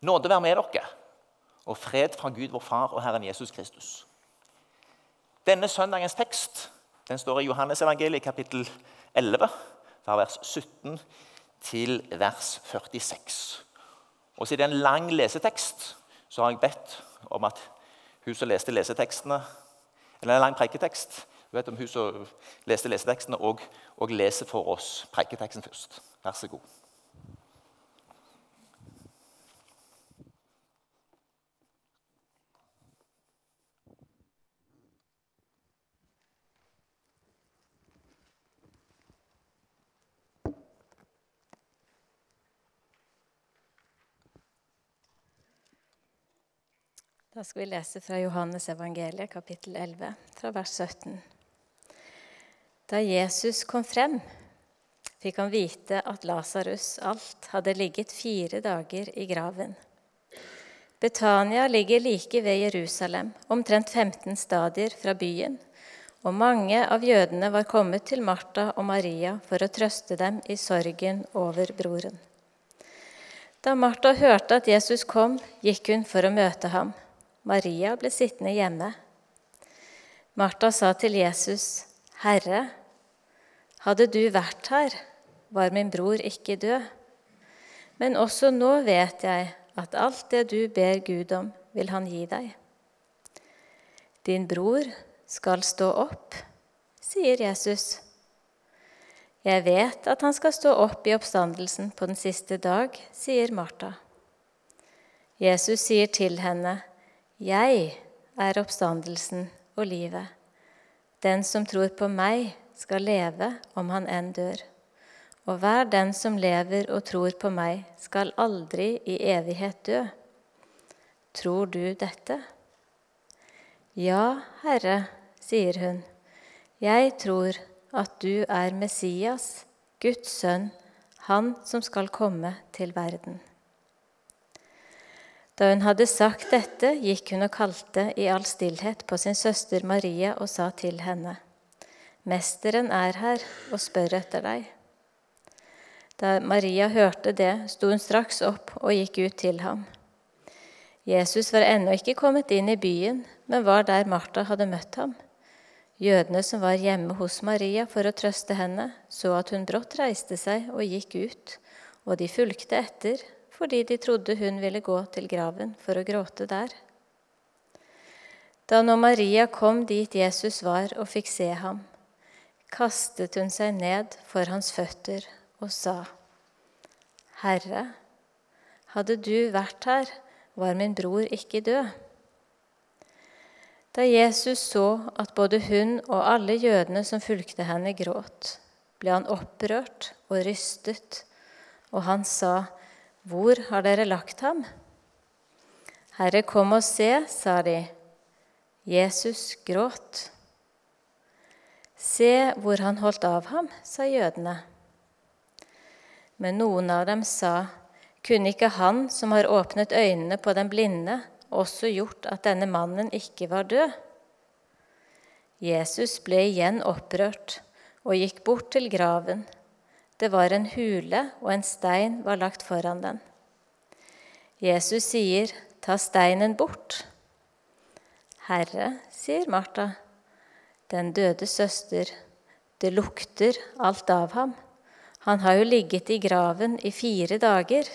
Nåde være med dere, og fred fra Gud vår Far og Herren Jesus Kristus. Denne søndagens tekst den står i Johannes evangeliet kapittel 11, fra vers 17 til vers 46. Og Siden det er en lang lesetekst, så har jeg bedt om at hun som leste lesetekstene, eller en lang preiketekst hun vet om hun som leste lesetekstene, og, og leser for oss preiketeksten først. Vær så god. Da skal vi lese fra Johannes evangeliet, kapittel 11, fra vers 17. Da Jesus kom frem, fikk han vite at Lasarus alt hadde ligget fire dager i graven. Betania ligger like ved Jerusalem, omtrent 15 stadier fra byen, og mange av jødene var kommet til Martha og Maria for å trøste dem i sorgen over broren. Da Martha hørte at Jesus kom, gikk hun for å møte ham. Maria ble sittende hjemme. Martha sa til Jesus, 'Herre, hadde du vært her, var min bror ikke død.' Men også nå vet jeg at alt det du ber Gud om, vil han gi deg. Din bror skal stå opp, sier Jesus. Jeg vet at han skal stå opp i oppstandelsen på den siste dag, sier Martha. Jesus sier til henne, jeg er oppstandelsen og livet. Den som tror på meg, skal leve om han enn dør. Og hver den som lever og tror på meg, skal aldri i evighet dø. Tror du dette? Ja, Herre, sier hun. Jeg tror at du er Messias, Guds sønn, han som skal komme til verden. Da hun hadde sagt dette, gikk hun og kalte i all stillhet på sin søster Maria og sa til henne, Mesteren er her og spør etter deg. Da Maria hørte det, sto hun straks opp og gikk ut til ham. Jesus var ennå ikke kommet inn i byen, men var der Martha hadde møtt ham. Jødene som var hjemme hos Maria for å trøste henne, så at hun brått reiste seg og gikk ut, og de fulgte etter fordi de trodde hun ville gå til graven for å gråte der. Da nå Maria kom dit Jesus var og fikk se ham, kastet hun seg ned for hans føtter og sa, Herre, hadde du vært her, var min bror ikke død. Da Jesus så at både hun og alle jødene som fulgte henne, gråt, ble han opprørt og rystet, og han sa, hvor har dere lagt ham? Herre, kom og se, sa de. Jesus gråt. Se hvor han holdt av ham, sa jødene. Men noen av dem sa, kunne ikke han som har åpnet øynene på den blinde, også gjort at denne mannen ikke var død? Jesus ble igjen opprørt og gikk bort til graven. Det var en hule, og en stein var lagt foran den. Jesus sier, 'Ta steinen bort'. 'Herre', sier Martha, 'den døde søster, det lukter alt av ham.' 'Han har jo ligget i graven i fire dager.'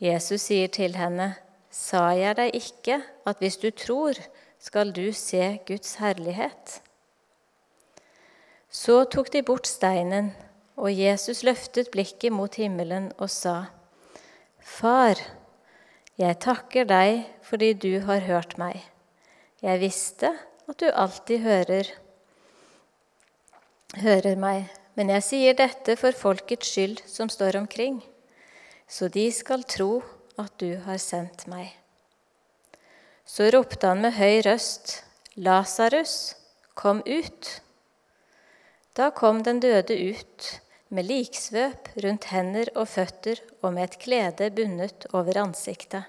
Jesus sier til henne, 'Sa jeg deg ikke at hvis du tror, skal du se Guds herlighet?' Så tok de bort steinen, og Jesus løftet blikket mot himmelen og sa, Far, jeg takker deg fordi du har hørt meg. Jeg visste at du alltid hører, hører meg, men jeg sier dette for folkets skyld som står omkring, så de skal tro at du har sendt meg. Så ropte han med høy røst, Lasarus, kom ut. Da kom den døde ut med liksvøp rundt hender og føtter og med et klede bundet over ansiktet.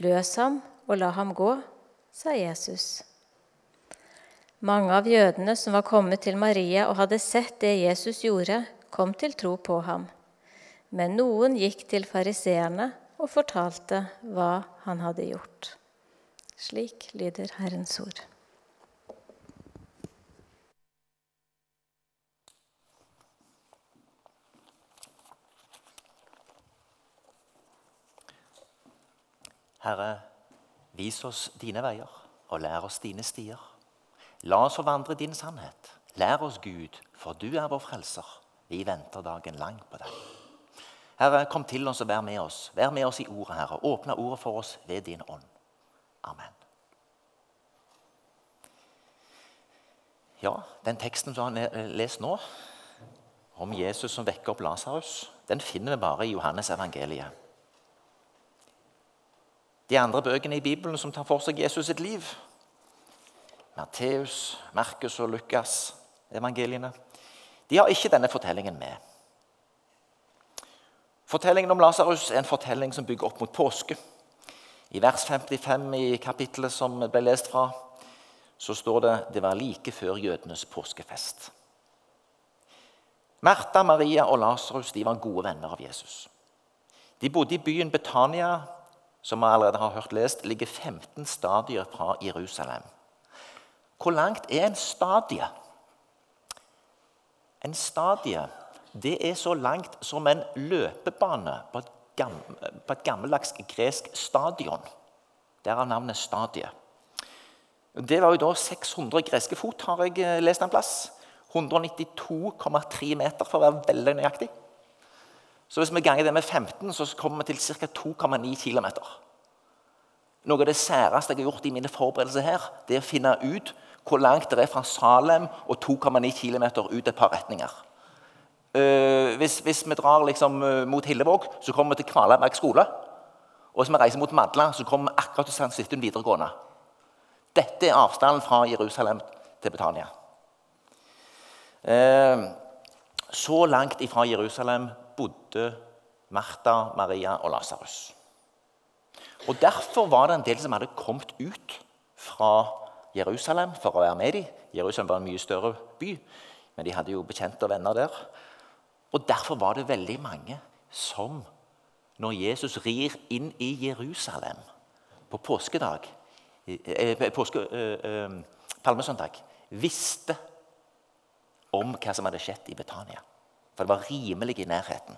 Løs ham og la ham gå, sa Jesus. Mange av jødene som var kommet til Maria og hadde sett det Jesus gjorde, kom til tro på ham. Men noen gikk til fariseerne og fortalte hva han hadde gjort. Slik lyder Herrens ord. Herre, vis oss dine veier, og lær oss dine stier. La oss forvandre din sannhet. Lær oss, Gud, for du er vår frelser. Vi venter dagen lang på deg. Herre, kom til oss og vær med oss. Vær med oss i ordet, Herre. Åpne ordet for oss ved din ånd. Amen. Ja, Den teksten som han lest nå, om Jesus som vekker opp Lasarus, den finner vi bare i Johannes evangeliet. De andre bøkene i Bibelen som tar for seg Jesus sitt liv, Matteus, Markus og Lukas, evangeliene, de har ikke denne fortellingen med. Fortellingen om Lasarus er en fortelling som bygger opp mot påske. I vers 55 i kapittelet som ble lest fra, så står det det var like før jødenes påskefest. Martha, Maria og Lasarus var gode venner av Jesus. De bodde i byen Betania som vi allerede har hørt lest, ligger 15 stadier fra Jerusalem. Hvor langt er en stadie? En stadie det er så langt som en løpebane på et, på et gammeldags gresk stadion. Derav navnet stadie. Det var jo da 600 greske fot, har jeg eh, lest en plass. 192,3 meter, for å være veldig nøyaktig. Så hvis vi ganger det med 15, så kommer vi til ca. 2,9 km. Noe av det særeste jeg har gjort i mine forberedelser her, det er å finne ut hvor langt det er fra Salem og 2,9 km ut et par retninger. Uh, hvis, hvis, vi drar liksom, uh, mot Hillevåg, så kommer vi til Kvalheimberg skole. Og hvis vi reiser mot Madla, så kommer vi akkurat til St. Svithun videregående. Dette er avstanden fra Jerusalem til Betania. Uh, så langt ifra Jerusalem bodde Martha, Maria og Lasarus. Og Derfor var det en del som hadde kommet ut fra Jerusalem for å være med dem. Jerusalem var en mye større by, men de hadde jo bekjente og venner der. Og Derfor var det veldig mange som, når Jesus rir inn i Jerusalem på påskedag, eh, påske, eh, eh, palmesøndag, visste om hva som hadde skjedd i Betania. For det var rimelig i nærheten.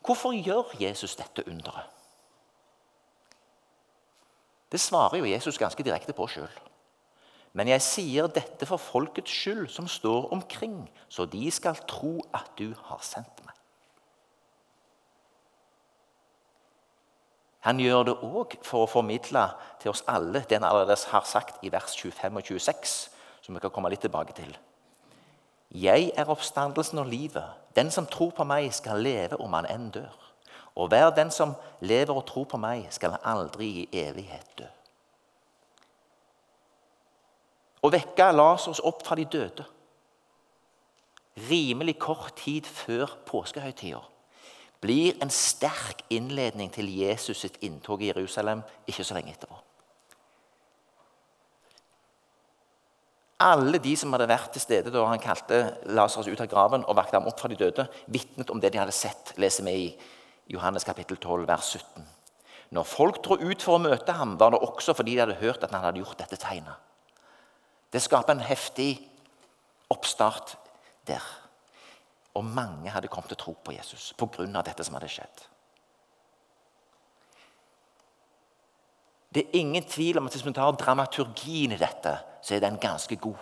Hvorfor gjør Jesus dette underet? Det svarer jo Jesus ganske direkte på sjøl. Men jeg sier dette for folkets skyld som står omkring, så de skal tro at du har sendt meg. Han gjør det òg for å formidle til oss alle det han allerede har sagt i vers 25 og 26, som vi kan komme litt tilbake til. 'Jeg er oppstandelsen og livet. Den som tror på meg, skal leve om han enn dør.' 'Og hver den som lever og tror på meg, skal aldri i evighet dø.' Å vekke Lasers opp fra de døde rimelig kort tid før påskehøytida blir en sterk innledning til Jesus sitt inntog i Jerusalem ikke så lenge etterpå. Alle de som hadde vært til stede da han kalte Lasarus ut av graven og vakte ham opp fra de døde, vitnet om det de hadde sett, leser vi i Johannes kapittel 12, vers 17. Når folk dro ut for å møte ham, var det også fordi de hadde hørt at han hadde gjort dette tegnet. Det skaper en heftig oppstart der. Og mange hadde kommet til å tro på Jesus pga. dette som hadde skjedd. Det er ingen tvil om at hvis vi tar dramaturgien i dette, så er den ganske god.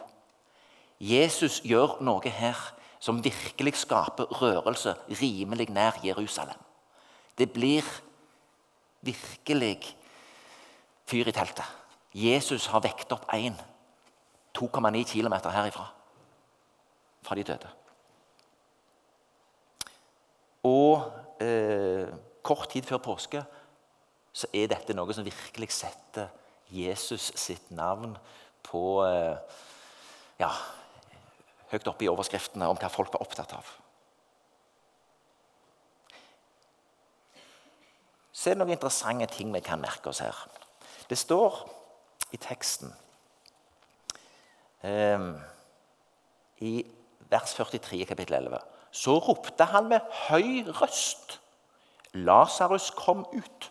Jesus gjør noe her som virkelig skaper rørelse rimelig nær Jerusalem. Det blir virkelig fyr i teltet. Jesus har vekt opp én 2,9 km herifra, fra de døde. Og eh, kort tid før påske så er dette noe som virkelig setter Jesus sitt navn på eh, ja, høyt oppe i overskriftene om hva folk var opptatt av. Så er det noen interessante ting vi kan merke oss her. Det står i teksten um, i vers 43 i kapittel 11 Så ropte han med høy røst Lasarus, kom ut.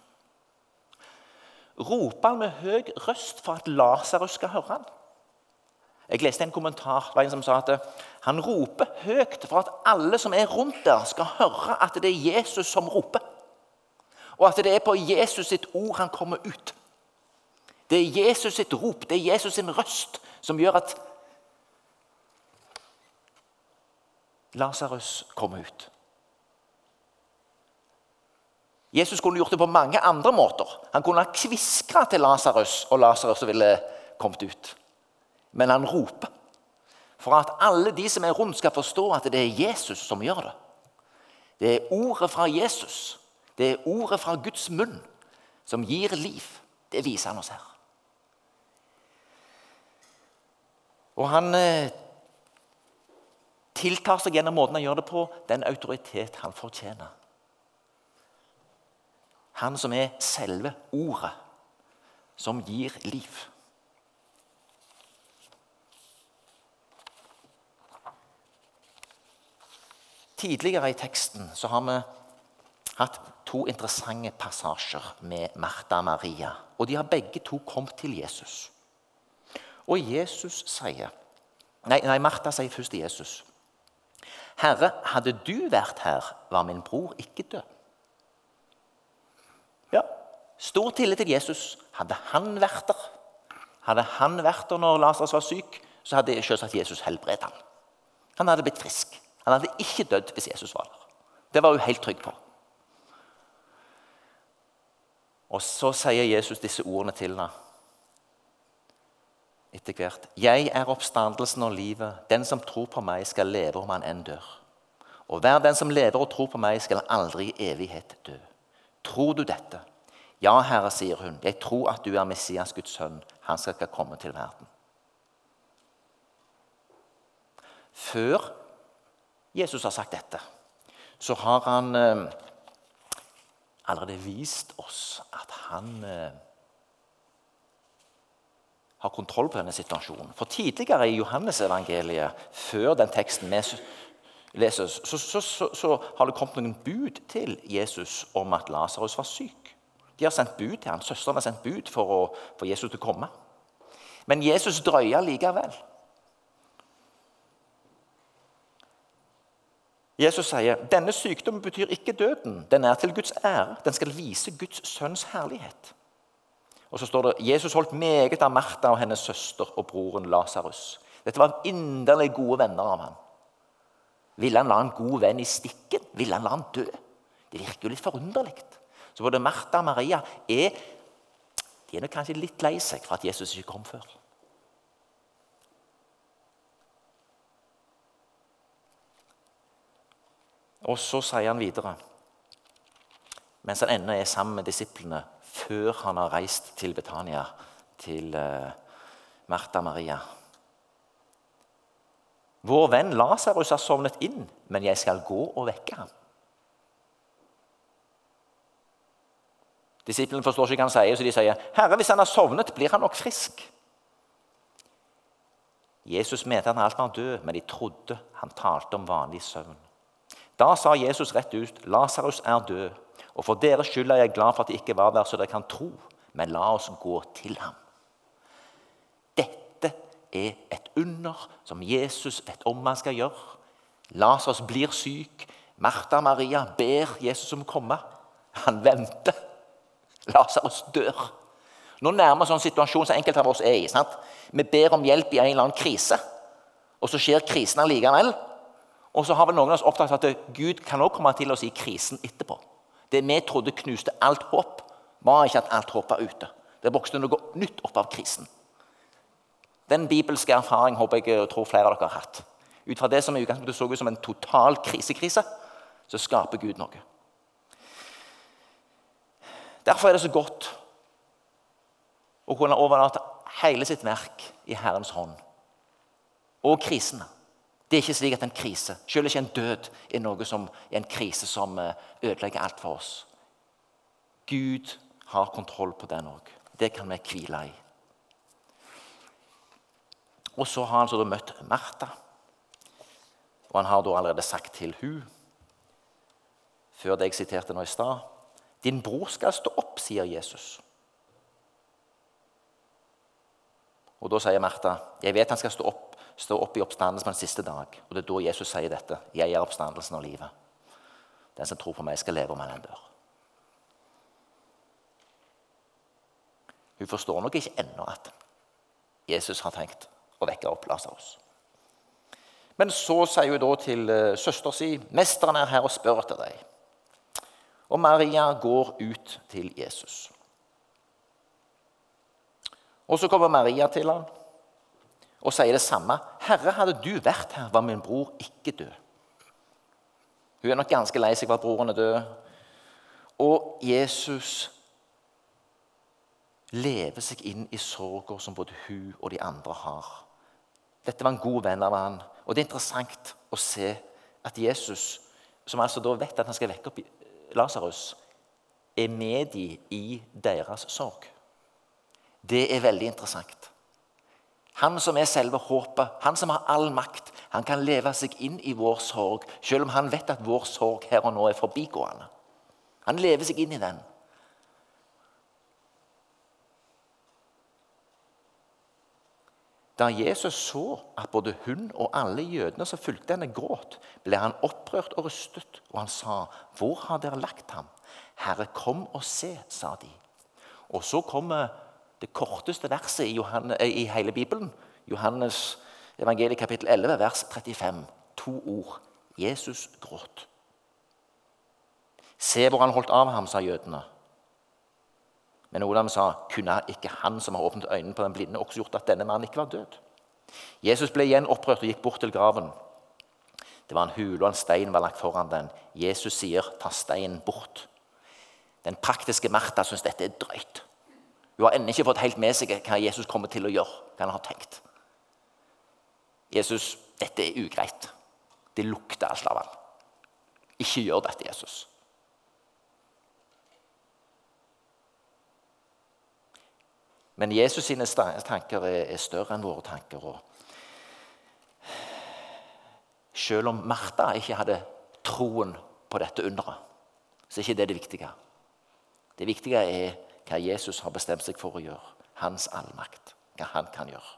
Roper han med høy røst for at Lasarus skal høre han? Jeg leste en kommentar det var en som sa at han roper høyt for at alle som er rundt der, skal høre at det er Jesus som roper. Og at det er på Jesus sitt ord han kommer ut. Det er Jesus sitt rop, det er Jesus sin røst, som gjør at Lasarus kommer ut. Jesus kunne gjort det på mange andre måter. Han kunne ha kviskra til Lasarus, og Lasarus ville kommet ut. Men han roper for at alle de som er rundt, skal forstå at det er Jesus som gjør det. Det er ordet fra Jesus, det er ordet fra Guds munn, som gir liv. Det viser han oss her. Og han eh, tiltar seg gjennom måten han gjør det på, den autoritet han fortjener. Han som er selve ordet, som gir liv. Tidligere i teksten så har vi hatt to interessante passasjer med Martha og Maria. Og de har begge to kommet til Jesus. Og Jesus sier Nei, nei Martha sier først til Jesus. Herre, hadde du vært her, var min bror ikke død. Ja, Stor tillit til Jesus. Hadde han vært der, hadde han vært der når Lasers var syk, så hadde selvsagt Jesus helbredet ham. Han hadde blitt frisk. Han hadde ikke dødd hvis Jesus var der. Det var hun helt trygg på. Og så sier Jesus disse ordene til henne etter hvert. 'Jeg er oppstandelsen og livet. Den som tror på meg, skal leve om han enn dør.' 'Og hver den som lever og tror på meg, skal aldri i evighet dø.' Tror du dette? Ja, Herre, sier hun. Jeg tror at du er Messias, Guds sønn. Han skal ikke komme til verden. Før Jesus har sagt dette, så har han eh, allerede vist oss at han eh, har kontroll på denne situasjonen. For Tidligere i Johannes-evangeliet, før den teksten vi leser, så, så, så, så, har det kommet noen bud til Jesus om at Lasarus var syk. De har sendt bud til ham. Søsteren har sendt bud for å få Jesus til å komme. Men Jesus drøyer likevel. Jesus sier denne sykdommen betyr ikke døden. Den er til Guds ære. Den skal vise Guds sønns herlighet. Og så står det Jesus holdt meget av Martha og hennes søster og broren Lasarus. Dette var inderlig gode venner av ham. Ville han la en god venn i stikken? Ville han la han dø? Det virker jo litt forunderlig. Så både Martha og Maria er, de er nok kanskje litt lei seg for at Jesus ikke kom før. Og så sier han videre, mens han ennå er sammen med disiplene, før han har reist til Betania, til Martha og Maria. Vår venn Lasarus har sovnet inn, men jeg skal gå og vekke ham. Disiplene forstår ikke hva han sier, så de sier, 'Herre, hvis han har sovnet, blir han nok frisk.' Jesus mente han alt var død, men de trodde han talte om vanlig søvn. Da sa Jesus rett ut, 'Lasarus er død.' Og for deres skyld er jeg glad for at de ikke var der, så dere kan tro. Men la oss gå til ham. Er et under som Jesus vet om han skal gjøre. Lasers blir syk. Martha og Maria ber Jesus om å komme. Han venter. Lasarus dør. Nå nærmer vi en situasjon som enkelte av oss er i. Sant? Vi ber om hjelp i en eller annen krise, og så skjer krisen allikevel. Og så har vel noen av oss opptatt at Gud kan også komme til oss i krisen etterpå. Det vi trodde knuste alt håp, var ikke at alt håp var ute. Det vokste noe nytt opp av krisen. Den bibelske erfaring håper jeg og tror flere av dere har hatt. Ut fra det som i utgangspunktet så ut som en total krisekrise, så skaper Gud noe. Derfor er det så godt å kunne overlate hele sitt verk i Herrens hånd. Og krisene. Det er ikke slik at en krise, selv ikke en død, er noe som er en krise som eh, ødelegger alt for oss. Gud har kontroll på den òg. Det kan vi hvile i. Og så har han så møtt Martha. Og han har da allerede sagt til hun, før det jeg siterte nå i stad Din bror skal stå opp, sier Jesus. Og Da sier Martha, jeg vet han skal stå opp, stå opp i oppstandelsen på den siste dag. Og Det er da Jesus sier dette. Jeg er oppstandelsen og livet. Den som tror på meg, skal leve om han dør. Hun forstår nok ikke ennå at Jesus har tenkt å vekke opp Lasarus. Men så sier hun da til uh, søster si, 'Mesteren er her og spør etter deg.' Og Maria går ut til Jesus. Og Så kommer Maria til ham og sier det samme. 'Herre, hadde du vært her, var min bror ikke død.' Hun er nok ganske lei seg for at broren er død. Og Jesus lever seg inn i sorger som både hun og de andre har. Dette var en god venn av han. Og det er interessant å se at Jesus, som altså da vet at han skal vekke opp Lasarus, er med dem i deres sorg. Det er veldig interessant. Han som er selve håpet, han som har all makt, han kan leve seg inn i vår sorg, selv om han vet at vår sorg her og nå er forbigående. Han lever seg inn i den. Da Jesus så at både hun og alle jødene som fulgte henne, gråt, ble han opprørt og rystet, og han sa, 'Hvor har dere lagt ham?' 'Herre, kom og se', sa de. Og så kommer det korteste verset i, Johanne, i hele Bibelen. Johannes evangeliet kapittel 11, vers 35. To ord. Jesus gråt. Se hvor han holdt av ham, sa jødene. Men Olav sa, kunne ikke han som har åpnet øynene på den blinde, også gjort at denne mannen ikke var død? Jesus ble igjen opprørt og gikk bort til graven. Det var en hule, og en stein var lagt foran den. Jesus sier, 'Ta steinen bort'. Den praktiske Martha syns dette er drøyt. Hun har ennå ikke fått helt med seg hva Jesus kommer til å gjøre. hva han har tenkt. Jesus, dette er ugreit. Det lukter alt av ham. Ikke gjør dette, Jesus. Men Jesus sine tanker er større enn våre tanker. Selv om Martha ikke hadde troen på dette underet, så er ikke det det viktige. Det viktige er hva Jesus har bestemt seg for å gjøre. Hans allmakt. Hva han kan gjøre.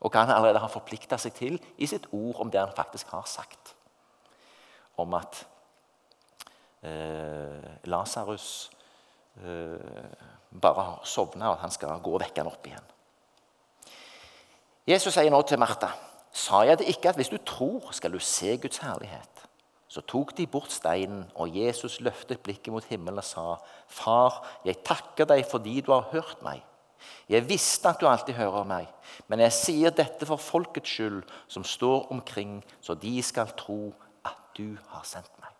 Og hva han allerede har forplikta seg til i sitt ord om det han faktisk har sagt. Om at eh, Lasarus eh, bare har sovna, og at han skal gå og vekke han opp igjen. Jesus sier nå til Martha, sa jeg det ikke at hvis du tror, skal du se Guds herlighet? Så tok de bort steinen, og Jesus løftet blikket mot himmelen og sa, Far, jeg takker deg fordi du har hørt meg. Jeg visste at du alltid hører meg, men jeg sier dette for folkets skyld, som står omkring, så de skal tro at du har sendt meg.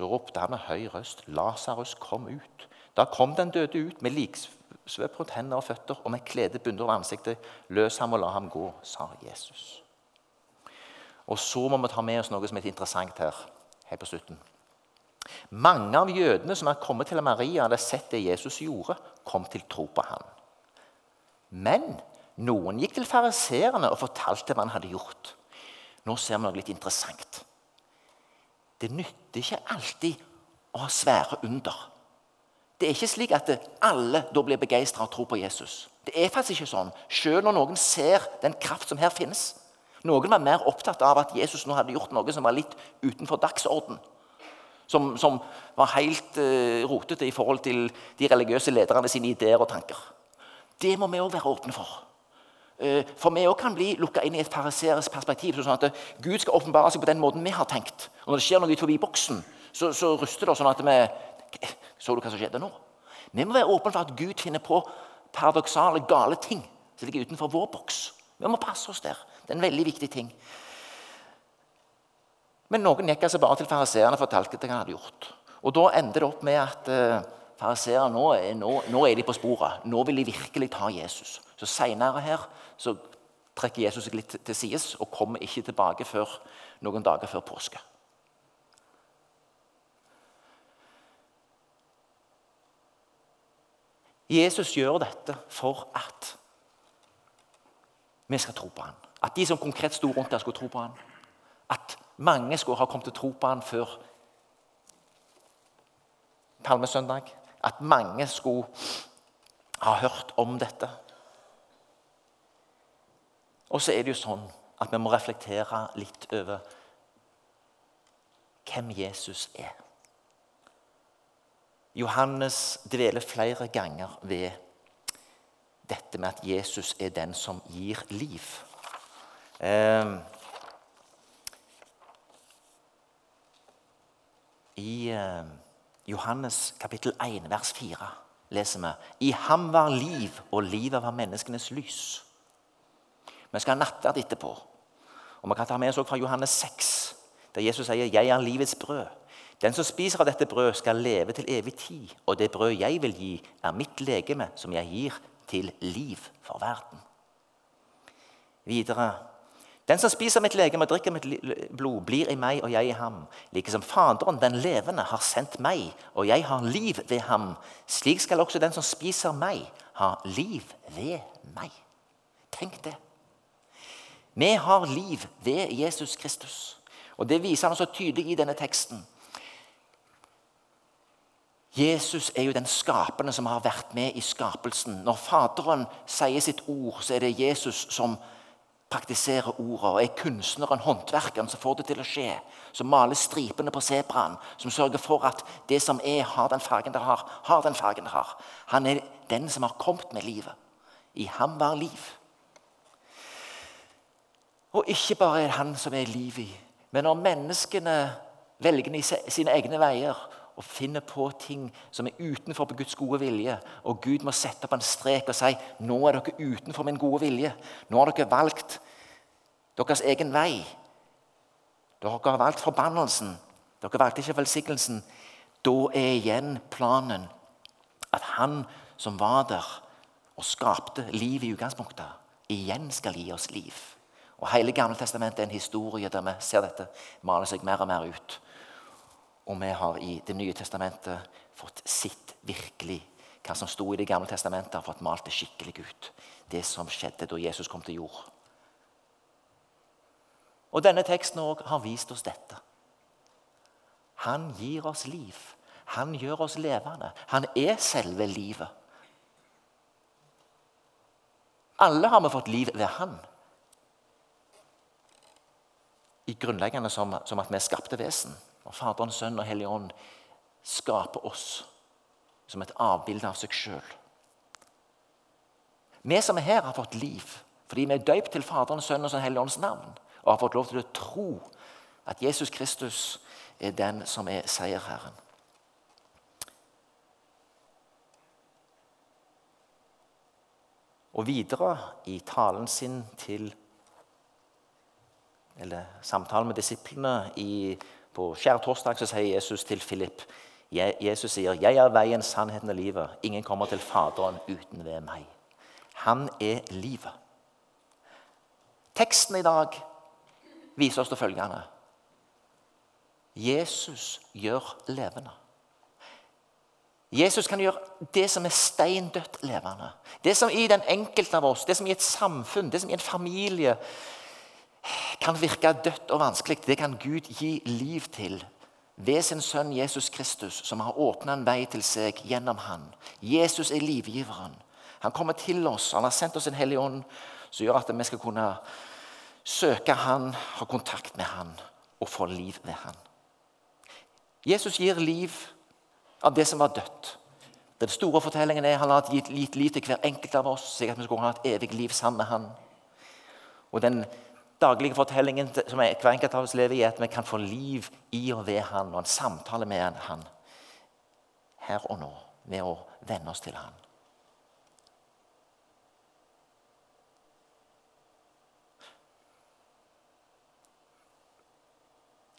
Så ropte han med høy røst, Lasarus, kom ut. Da kom den døde ut med liksvøp rundt hender og føtter og med klede bundet over ansiktet. Løs ham og la ham gå, sa Jesus. Og så må vi ta med oss noe som er interessant her, helt på slutten. Mange av jødene som er kommet til Maria hadde sett det Jesus gjorde, kom til tro på ham. Men noen gikk til fariseerne og fortalte hva han hadde gjort. Nå ser vi noe litt interessant. Det nytter ikke alltid å ha svære under. Det er ikke slik at alle da blir begeistra og tror på Jesus. Det er faktisk ikke sånn, Selv når noen ser den kraft som her finnes. Noen var mer opptatt av at Jesus nå hadde gjort noe som var litt utenfor dagsorden. Som, som var helt uh, rotete i forhold til de religiøse lederne sine ideer og tanker. Det må vi òg være åpne for. Uh, for vi òg kan bli lukka inn i et fariseres perspektiv. sånn at uh, Gud skal åpenbare seg på den måten vi har tenkt. Og når det skjer noe utenfor boksen, så, så ruster det sånn at vi så du hva som skjedde nå? Vi må være åpne for at Gud finner på paradoksale, gale ting som ligger utenfor vår boks. Vi må passe oss der. Det er en veldig viktig ting. Men noen gikk altså bare til fariseerne og fortalte hva han hadde gjort. Og Da endte det opp med at fariseerne nå, nå, nå, er de på sporet. Nå vil de virkelig ta Jesus. Så Senere her så trekker Jesus seg litt til sides og kommer ikke tilbake før noen dager før påske. Jesus gjør dette for at vi skal tro på ham. At de som konkret sto rundt der, skulle tro på ham. At mange skulle ha kommet til å tro på ham før palmesøndag. At mange skulle ha hørt om dette. Og så er det jo sånn at vi må reflektere litt over hvem Jesus er. Johannes dveler flere ganger ved dette med at Jesus er den som gir liv. Eh, I eh, Johannes kapittel 1, vers 4 leser vi I ham var liv, og livet var menneskenes lys. Vi skal ha nattverd etterpå. Og Vi kan ta med oss fra Johannes 6, der Jesus sier 'Jeg er livets brød'. Den som spiser av dette brød, skal leve til evig tid. Og det brød jeg vil gi, er mitt legeme, som jeg gir til liv for verden. Videre den som spiser mitt legeme og drikker mitt blod, blir i meg og jeg i ham. Like som Faderen, den levende, har sendt meg, og jeg har liv ved ham. Slik skal også den som spiser meg, ha liv ved meg. Tenk det. Vi har liv ved Jesus Kristus. Og Det viser han så tydelig i denne teksten. Jesus er jo den skapende som har vært med i skapelsen. Når Faderen sier sitt ord, så er det Jesus som praktiserer ordet. Og er kunstneren, håndverkeren, som får det til å skje. Som maler stripene på sebraen. Som sørger for at det som er, har den fargen det har. Har den fargen det har. Han er den som har kommet med livet. I ham var liv. Og ikke bare er det han som er liv i, men når menneskene velger sine egne veier og finner på ting som er utenfor på Guds gode vilje. Og Gud må sette opp en strek og si nå er dere utenfor min gode vilje. Nå har dere valgt deres egen vei. Dere har valgt forbannelsen. Dere valgte ikke velsignelsen. Da er igjen planen at han som var der og skapte liv i utgangspunktet, igjen skal gi oss liv. Og Hele Gamle testamentet er en historie der vi ser dette male seg mer og mer ut. Og vi har i Det nye testamentet fått sitt virkelig hva som sto i Det gamle testamentet, har fått malt det skikkelig ut. Det som skjedde da Jesus kom til jord. Og Denne teksten har vist oss dette. Han gir oss liv. Han gjør oss levende. Han er selve livet. Alle har vi fått liv ved Han. I grunnleggende som, som at vi er skapte vesen. Og Faderen, Sønn og Hellig Ånd skaper oss som et avbilde av seg sjøl. Vi som er her, har fått liv fordi vi er døypt til Faderen, Sønn og Hellig Ånds navn. Og har fått lov til å tro at Jesus Kristus er den som er seierherren. Og videre i talen sin til Eller samtalen med disiplene i på skjærtorsdag sier Jesus til Philip Jesus sier, 'Jeg er veien, sannheten og livet. Ingen kommer til Faderen uten ved meg.' Han er livet. Teksten i dag viser oss det følgende. Jesus gjør levende. Jesus kan gjøre det som er steindødt levende. Det som i den enkelte av oss, det som i et samfunn, det som i en familie kan virke dødt og vanskelig, det kan Gud gi liv til ved sin sønn Jesus Kristus, som har åpna en vei til seg gjennom han. Jesus er livgiveren. Han kommer til oss. Han har sendt oss en hellig ånd som gjør at vi skal kunne søke han, ha kontakt med han og få liv ved han. Jesus gir liv av det som var dødt. Den store fortellingen er at Han har gitt liv til hver enkelt av oss, slik at vi skal ha et evig liv sammen med han. Og den daglige fortellingen som hver enkelt av oss lever i, at vi kan få liv i og ved Han og en samtale med Han her og nå med å venne oss til Han.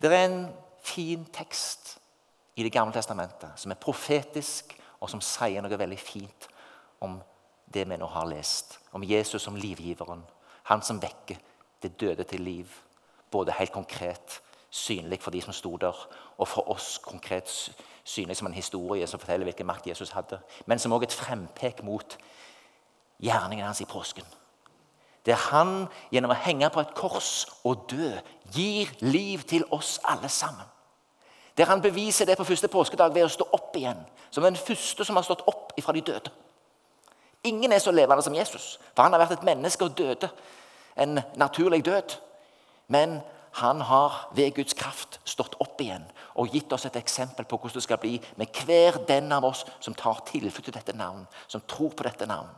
Det er en fin tekst i Det gamle testamentet som er profetisk, og som sier noe veldig fint om det vi nå har lest. Om Jesus som livgiveren, han som vekker det døde til liv. Både helt konkret, synlig for de som sto der, og for oss konkret synlig som en historie som forteller hvilken makt Jesus hadde. Men som også et frempek mot gjerningen hans i påsken. Der han gjennom å henge på et kors og dø gir liv til oss alle sammen. Der han beviser det på første påskedag ved å stå opp igjen. Som den første som har stått opp fra de døde. Ingen er så levende som Jesus, for han har vært et menneske og døde en naturlig død. Men han har ved Guds kraft stått opp igjen og gitt oss et eksempel på hvordan det skal bli med hver den av oss som tar tilflukt til dette navn, som tror på dette navn,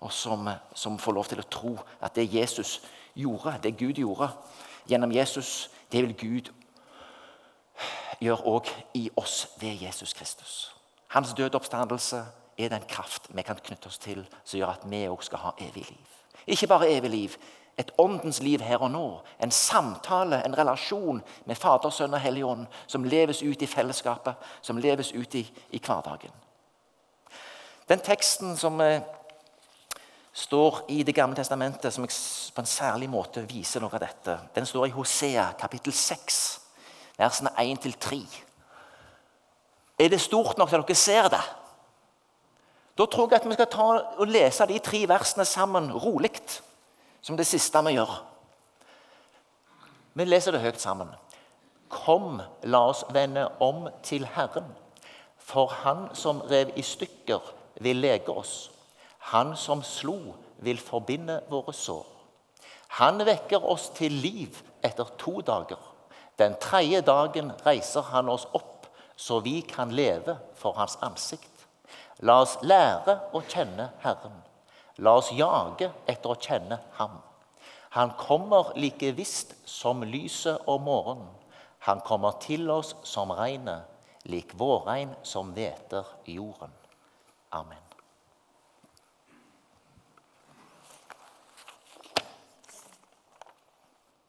og som, som, får lov til å tro at det Jesus gjorde, det Gud gjorde gjennom Jesus, det vil Gud gjøre òg i oss ved Jesus Kristus. Hans døde oppstandelse er den kraft vi kan knytte oss til, som gjør at vi òg skal ha evig liv. Ikke bare evig liv, et åndens liv her og nå. En samtale, en relasjon med Fader, Sønn og Hellig Ånd som leves ut i fellesskapet, som leves ut i, i hverdagen. Den teksten som eh, står i Det gamle testamentet, som på en særlig måte viser noe av dette, den står i Hosea kapittel 6, versene 1-3. Er det stort nok til at dere ser det? Da tror jeg at vi skal ta og lese de tre versene sammen rolig som det siste vi gjør. Vi leser det høyt sammen. Kom, la oss vende om til Herren. For Han som rev i stykker, vil lege oss. Han som slo, vil forbinde våre sår. Han vekker oss til liv etter to dager. Den tredje dagen reiser han oss opp, så vi kan leve for hans ansikt. La oss lære å kjenne Herren. La oss jage etter å kjenne ham. Han kommer like visst som lyset om morgenen. Han kommer til oss som regnet, lik vårregn som hveter jorden. Amen.